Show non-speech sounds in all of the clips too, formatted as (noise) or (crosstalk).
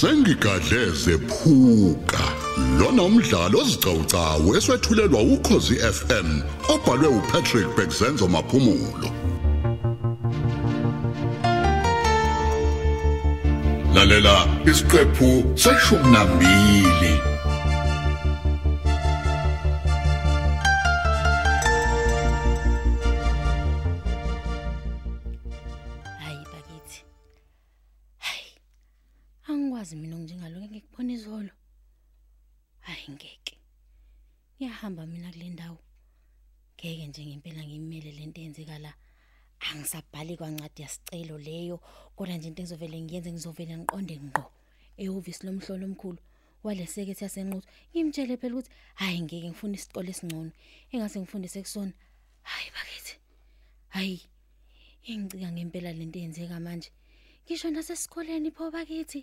sengigadleze phuka lona umdlalo ozicawucawu eswetshulelwa ukhozi FM obhalwe uPatrick Bekzenzo maphumulo. Lalela isiqephu seshumi nambili. Ngiyahamba mina kule ndawo ngeke nje ngempela ngimele lento eyenzeka la angisabhali kwancwadi yasicelo leyo kodwa nje into engizovele ngiyenze ngizovele ngiqonde ngqo ehhovisi lomhlolo omkhulu waleseke yasenquthu ngimtshele phela ukuthi hayi ngeke ngifuna isikole esingcono engase ngifundise kusona hayi bakithi hayi Ingicika ngempela lento eyenzeka manje. Ngisho nasesikoleni pho bakithi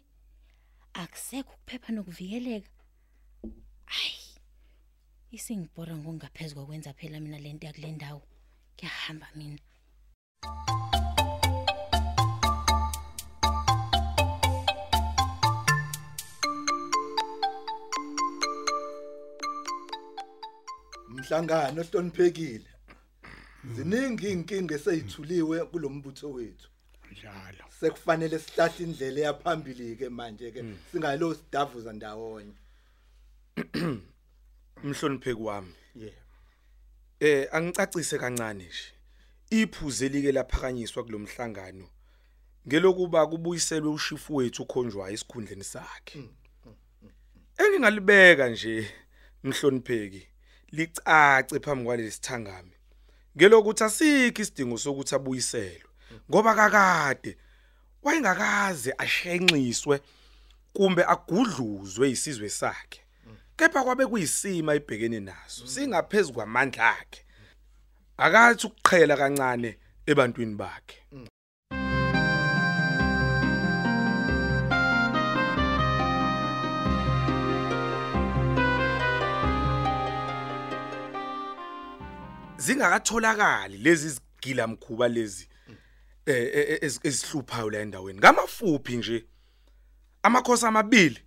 akusekho ukuphepha nokuvikeleka. Ay. Isingibhora ngokungaphezulu kokwenza phela mina lento yakule ndawo. Ngiyahamba mina. Mhlangano ohloniphekile. Ziningi inkinga eseyithuliwe kulombutho wethu. njalo Sekufanele sihlahle indlela yaphambili ke manje ke singalo sidavuza ndawonye. Umhlonipheki wami. Yeah. eh angicacise kancane nje. Iphuze like laphakanyiswa kulomhlangano ngelokuba kubuyiselwe ushifu wethu ukhonjwayo esikhundleni sakhe. Engingalibeka nje mhlonipheki licace phambi kwalesithangami ngelokuthi asikho isidingo sokuthi abuyiselwe ngoba kakade wayengakaze ashenxiswe kumbe agudluzwe isizwe sakhe. Kepha kwabe kuyisima ibhekene naso singaphezulu kwamandla akhe. Akathi ukuqhela kancane ebantwini bakhe. Zingakatholakali lezi zigila mkhuba lezi eh eh, ezi- ezihluphayo la endaweni. Ngamafuphi nje? Amakhosi amabili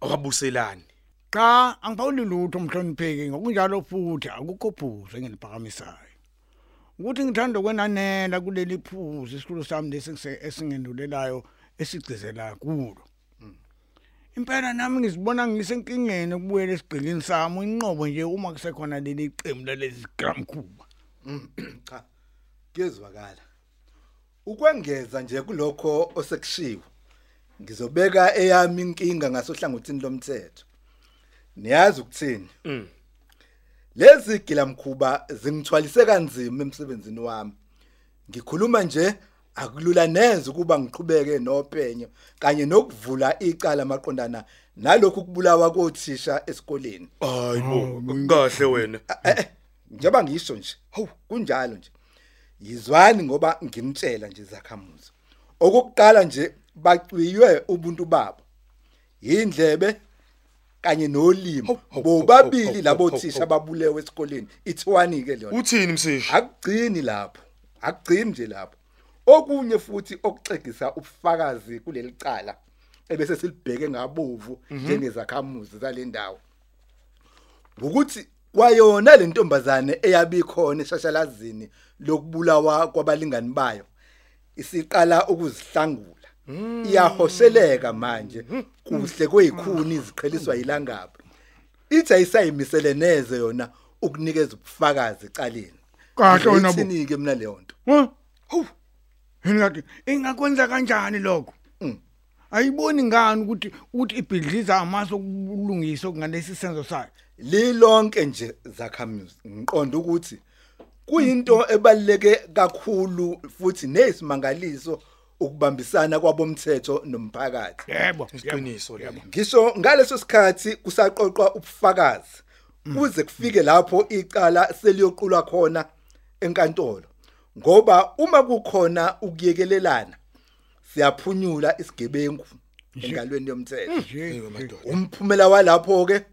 akabuselani. Cha angibawuli lutho umhlonipheki ngokunjalo futhi akukho phuzu engiliphakamisayo ukuthi ngithanda ukwenanela kuleli phuzu isikhulu sami lesi esingendulelayo esigcizela kulo impela nami ngizibona ngisenkingeni ukubuyela esigqilini sami inqobo nje uma kusekhona leli qembu lalezi gramkhuba (clears throat) Cha. Kuyezwakala. Ukwengeza nje kulokho osekushiwo. Ngizobeka eyami inkinga ngasohlangothini lomthetho. Niyazi ukuthini? Lezi gilamkhuba zingithwalise kanzima emsebenzini wami. Ngikhuluma nje akulula neze ukuba ngiqhubeke nopenyo kanye nokuvula icala maqondana nalokhu kubulawa kothisha esikoleni. hayibo kahle wena Eh, eh, njengoba ngisho nje hawu kunjalo nje yizwani ngoba ngimtshela nje zakhamuzi okokuqala nje bacwiywe ubuntu babo indlebe kanye nolimo bobabili labo thisha babulewe esikoleni. Ithiwani ke lona. Uthini msishi akugcini lapho. Akugcini nje lapho. Okunye futhi okuxegisa ubufakazi kuleli cala ebese silibheke ngabovu njengezakhamuzi zalendawo ukuthi kwayona le ntombazane eyabikhona eshashalazini lokubulawa kwabalingani bayo isiqala ukuzihlangula. Iyahosheleka manje kuhle kweyikhuni iziqheliswa ilangabi ithi ayisayimisele neze yona ukunikeza ubufakazi ecaleni Kahle wena bo. Ngiyithini-ke mina leyo nto Huh? Hawu. Yini ngathi ingakwenza kanjani lokho? Mm. Ayiboni ngani ukuthi ukuthi ibhidliza amaso okulungisa ngalesi senzo sayo. lilonke nje zakhamuzi ngiqonda ukuthi kuyinto ebaluleke kakhulu futhi nesimangaliso ukubambisana kwabomthetho nomphakathi. Yebo. iqiniso lelo ngisho ngaleso sikhathi kusaqoqwa ubufakazi kuze kufike lapho icala seliyoqulwa khona enkantolo. Ngoba uma kukhona ukuyekelelana siyaphunyula isigebengu engalweni yomthetho. Umphumela walapho ke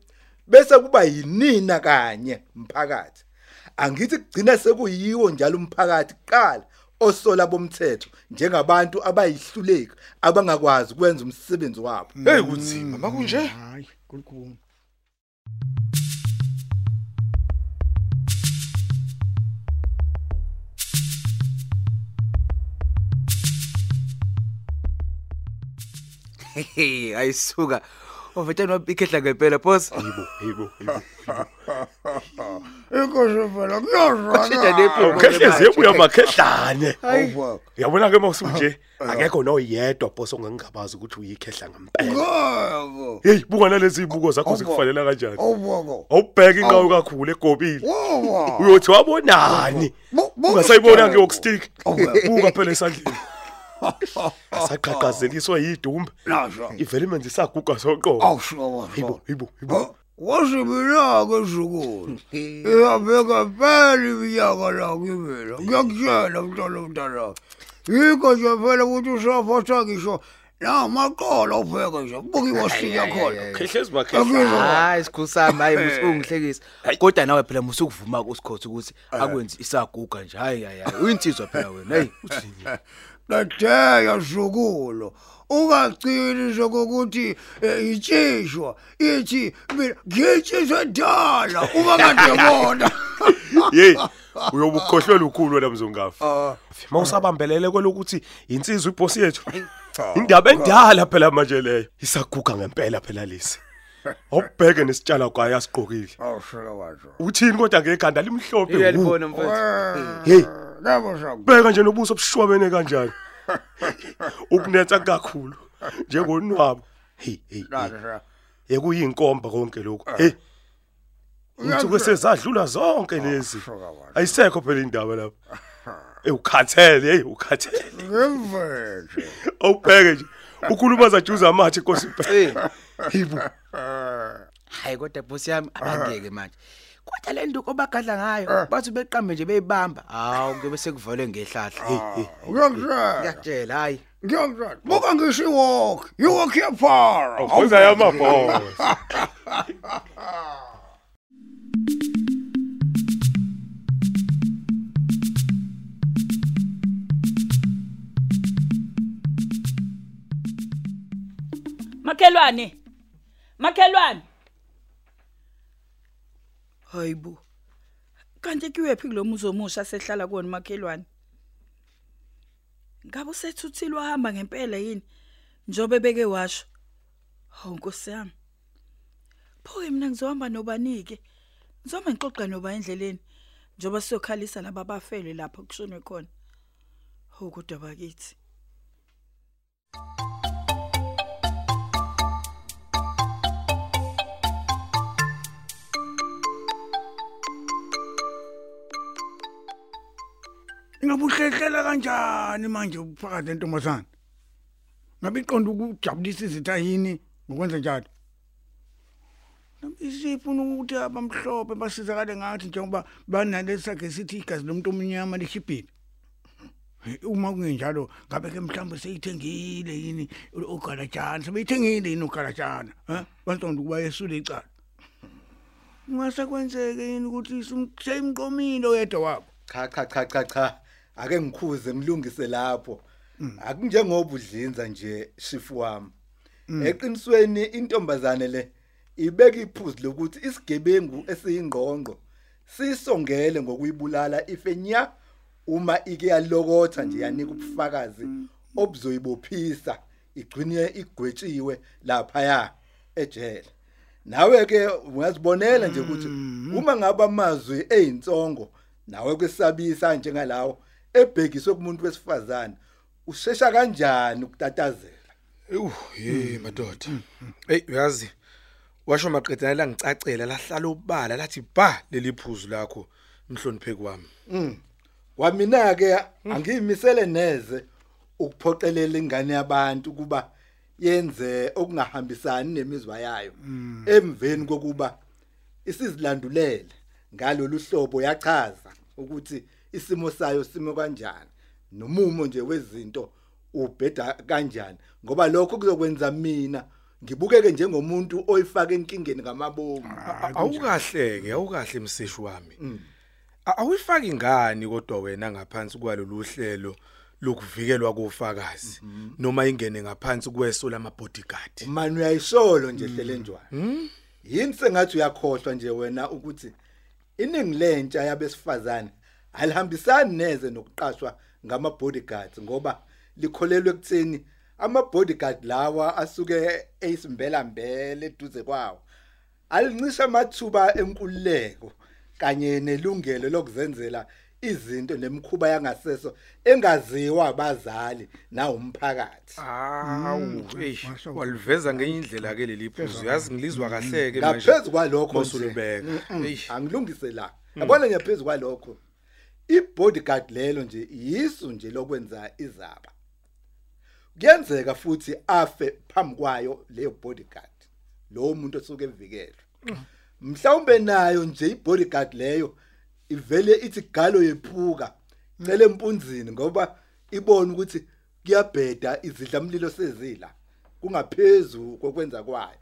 bese kuba yinina kanye umphakathi angithi kugcina sekuyiwo njalo umphakathi kuqala. Osola bomthetho njengabantu abayihluleki abangakwazi ukwenza umsebenzi wabo. Hey kunzima makunje? Hayi kulikhulu Hey ayisuka. Ovetani wabikhehla ngempela boss. Yibo, yibo, yibo. inkosi phela kuyazwana Kushida nephuzu. Awukhehlezi yebuya makhehlane. awufaka Yabona ke mawusunje (laughs) akekho noyedwa boss ongangabazi ukuthi uyikhehla ngempela. ngako Hey, buka nalezi ibuko zakho zikufanele kanjani. awufaka Awubheka inqawo kakhulu egobile. wawa Uyothi wabonani? Ungasayibona ke okustick. Buka phela esandleni. (laughs) Asaqhaqhazeliswa yidumbe. nasho Ivele manje isaguga soqobo. awusho Yibo, yibo, yibo. wasibila-ke zukulu (laughs) iyabeka phela iminyaka la kimina ngiyakutshela mntwana mntana yikho nje phela ukuthi usafotha ngisho namaqolo upheke nje kubukiwe siya khona Khehlezi makhehla. Hayi sikhusama hayi musungihlekisa. Kodwa nawe phela musukuvuma kusikhothi ukuthi akwenzi isaguga nje. Hayi hayi hayi. Uyinsizwa phela wena. Hey uthini? (laughs) kadeya zukulu ungagcini nje kokuthi eh, itshishwa ithi mina ngiyitshishwa dala uma kade bona (laughs) Hey, uyobukhohlwela ukhulu wena mzongafa. Mawusabambelele kwelokuthi insizwa iboss yethu. Indaba endala phela manje leyo. Isaguga ngempela phela lesi. (laughs) Awubheke nesitshala kwaye asiqokile. awushela wazo Uthini kodwa ngekhanda limhlophe. wu. Uyalibona mfethu. Hey, labo saku bheka nje nobuso obushwabene kanjani. (laughs) Ukunetha kakhulu njengonwabo. Hey, hey. hey. Nasa. Ekuyinkomba konke lokho. Hey. Uthuke sezadlula zonke lezi. Ayisekho phela indaba lapha. (laughs) Eh ukhathele, hey ukhathele. Ngemvete. Awubheke nje. Ukhuluma zajuza amathe inkosi Hey. (laughs) Hibo. Hayi kodwa boss yami angeke manje. Kodwa le nto obagadla ngayo bathi beqambe nje beyibamba. Hawu kuyobe sekuvale ngehlahla. Hey hey. Ngiyakutshela. Ngiyakutshela hayi. Ngiyakutshela. Buka ngisho iwalk. You walk here far. Awuza yamabhosi. Makhelwane. Makhelwane. Hayibo. Kanti kuwephi kulomuzi omusha sehlala kuona makhelwane? Ngabe usethuthile wahamba ngempela yini? Njobe beke washo. Hawu Nkosi yami. Pho mina ngizohamba nobanike. Ngizoba ngixoxa noba endleleni. Njoba siyokhalisa laba bafele lapho kushonwe khona. Hawu kodwa bakithi. Ingabuhlehlela kanjani manje uphakathi entombazana? Ngabe iqonda ukujabulisa izitha yini ngokwenza njalo? Isifuna ukuthi abamhlophe basizakale ngathi njengoba banalesakhe sithi igazi lomuntu omnyama lishibhile. Uma kungenjalo ngabe ke mhlawumbe seyithengile yini ugalajana sebeyithengile yini ugalajana ha bantonda ukuba yesule icala ungase kwenzeke yini ukuthi simqomile oyedwa wabo cha cha cha cha cha ake ngikhuze ngilungise lapho. Akunjengoba udlinza nje shifu wami. Eqinisweni intombazane le ibeka iphuzu lokuthi isigebengu esiyingqongqo sisongele ngokuyibulala ifenya uma ike yalokotha nje yanika ubufakazi obuzoyibophisa igcine igwetshiwe lapha ya ejele. Nawe ke ungazibonela nje ukuthi uma ngaba amazwi ezinsongo nawe kwesabisa njengalawo ebhekiswe kumuntu wesifazane ushesha kanjani ukutatazela Ewu, hey madoda. Hey, uyazi. Washo maqedana la ngicacela lahlala ubala lathi ba leli phuzu lakho mhlonipheki wami. wamina ke angiyimisele neze ukuphoqelela ingane yabantu kuba yenze okungahambisani nemizwa yayo emveni kokuba isizilandulele ngalolu hlobo yachaza ukuthi isimo sayo simo kanjani nomumo nje wezinto ubheda kanjani ngoba lokho kuzokwenza mina ngibukeke njengomuntu oyifaka enkingeni ngamabomu. Awukahleke, awukahle mseshi wami. A- awuyifaki ngani kodwa wena ngaphansi kwalolu hlelo lokuvikelwa kofakazi noma ingene ngaphansi kweso lama bodyguard manje uyayisolo nje hlelenjwana yini sengathi uyakhohlwa nje wena ukuthi iningi lentsha yabesifazane alihambisani neze nokuqashwa ngama bodyguards ngoba likholelwe ekutheni ama bodyguard lawa asuke eyisimbela mbele eduze kwawo alincisha amathuba enkululeko kanye nelungelo lokuzenzela izinto nemkhuba yangaseso engaziwa abazali na umphakathi Awu, hey, masho. waliveza ngenye indlela ke leli phuzu. Yazi ngilizwa kahle ke manje. ngaphezulu kwalokho mm-mm, Hey. angilungise la yabona ngiyaphezulu kwalokho ibodyguard lelo nje yisu nje lokwenza izaba. Kuyenzeka futhi afe phambi kwayo leyo bodyguard lo muntu osuke evikelwe mhlawumbe nayo nje ibodyguard leyo ivele ithi galo yephuka cele empunzini ngoba ibona ukuthi kuyabheda izidlamlilo sezila kungaphezulu kokwenza kwayo.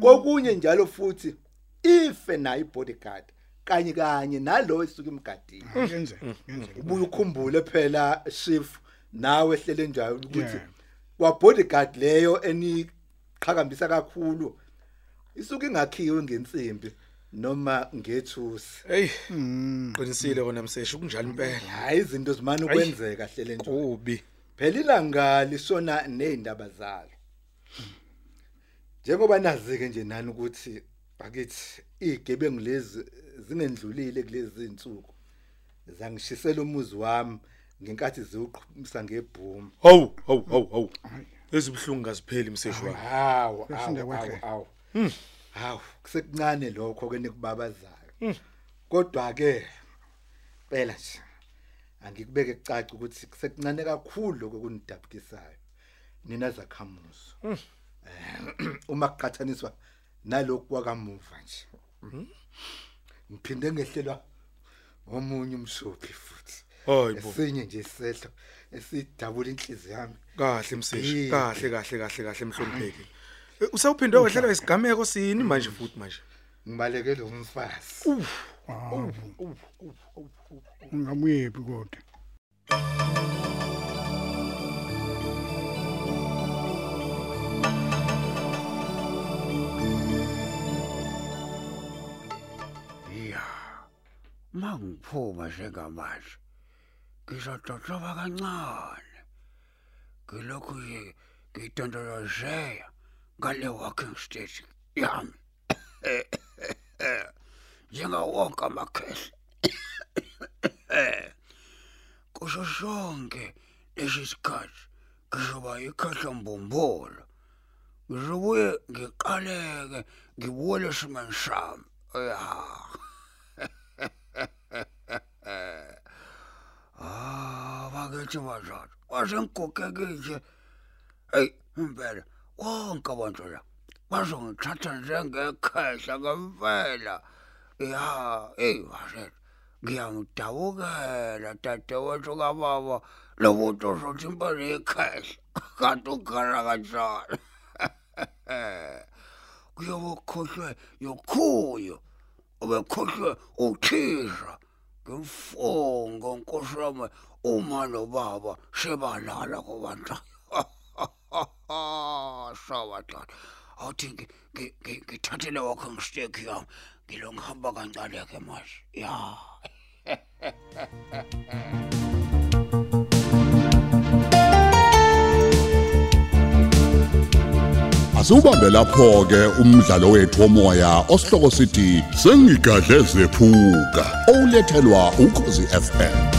Kokunye njalo futhi ife nayo ibodyguard kanye kanye nalo esuka imgadini kuyenzeka kuyenzeka ubuye ukhumbule phela shift nawe ehlele njalo ukuthi kwa bodyguard leyo eniqhakambisa kakhulu isuke ingakhiwe ngensimbi noma ngethusi. Hey. Qinisile kona mseshi kunjalo impela. hayi izinto zimana ukwenzeka hlele nje Ubi. phela ilanga lisona nezindaba zalo. Njengoba nazike nje nani ukuthi bakithi igebengu lezi zingendlulile kulezi insuku zangishisela umuzi wami ngenkathi ziwuqhumisa ngebhuma Hawu, hawu, hawu, hawu. Ezibhlungu kazipheli mseshi wami. hawu Kwesinda hawu kwakhe. hawu hawu. Kusekuncane lokho ke nikubabazayo. Kodwa ke phela nje angikubeke kucaca ukuthi kusekuncane kakhulu lokho kunidabukisayo nina zakhamuzo Eh, (clears throat) uma kuqhathaniswa nalokhu kwakamuva nje. Ngiphinde ngehlelwa omunye umshophi futhi. Hayi bo. esinye nje isehlo esidabula inhliziyo yami. Kahle mseshi. Kahle kahle kahle kahle mhlonipheki. Eh, Usawuphinde wehlelwa isigameko sini manje futhi manje? ngibaleke lo mfazi. Ungamuyephi kodwa. Mangiphuma njengamanje. Ngizododoba kancane. Ngilokhu nje ngidondolozeya ngale walking stage yami. Njengawonke amakhehla. Kusho sonke lesi sikhathi ngizoba ikhahla mbombolo. Ngizobuye ngiqaleke ngibuye esimeni sami. Ya. Ah, bakithi bazana. Wasengigogeke nje. Hey, impela wonke abantu la bazongithatha njengekhehla ngempela. Ya, hey wasethu. Ngiyangidawukela dadewethu kababa lomuntu ozothi impela ikhehla. Kanti ukhala kanjalo. Kuyobukhohlwe yokhuyo. Ubekhohlwe uthisha. Ngimfongo nkosama uma nobaba sebalala kubantu. Sawadala. Awuthi ngi- ngi- ngi- ngithathele wakho ngisteki yami. Ngilo ngihamba kancane ke manje. Ya. (laughs) Asubambe lapho ke umdlalo wethu womoya osihloko sithi sengigadle zephuka olethelwa ukhozi FM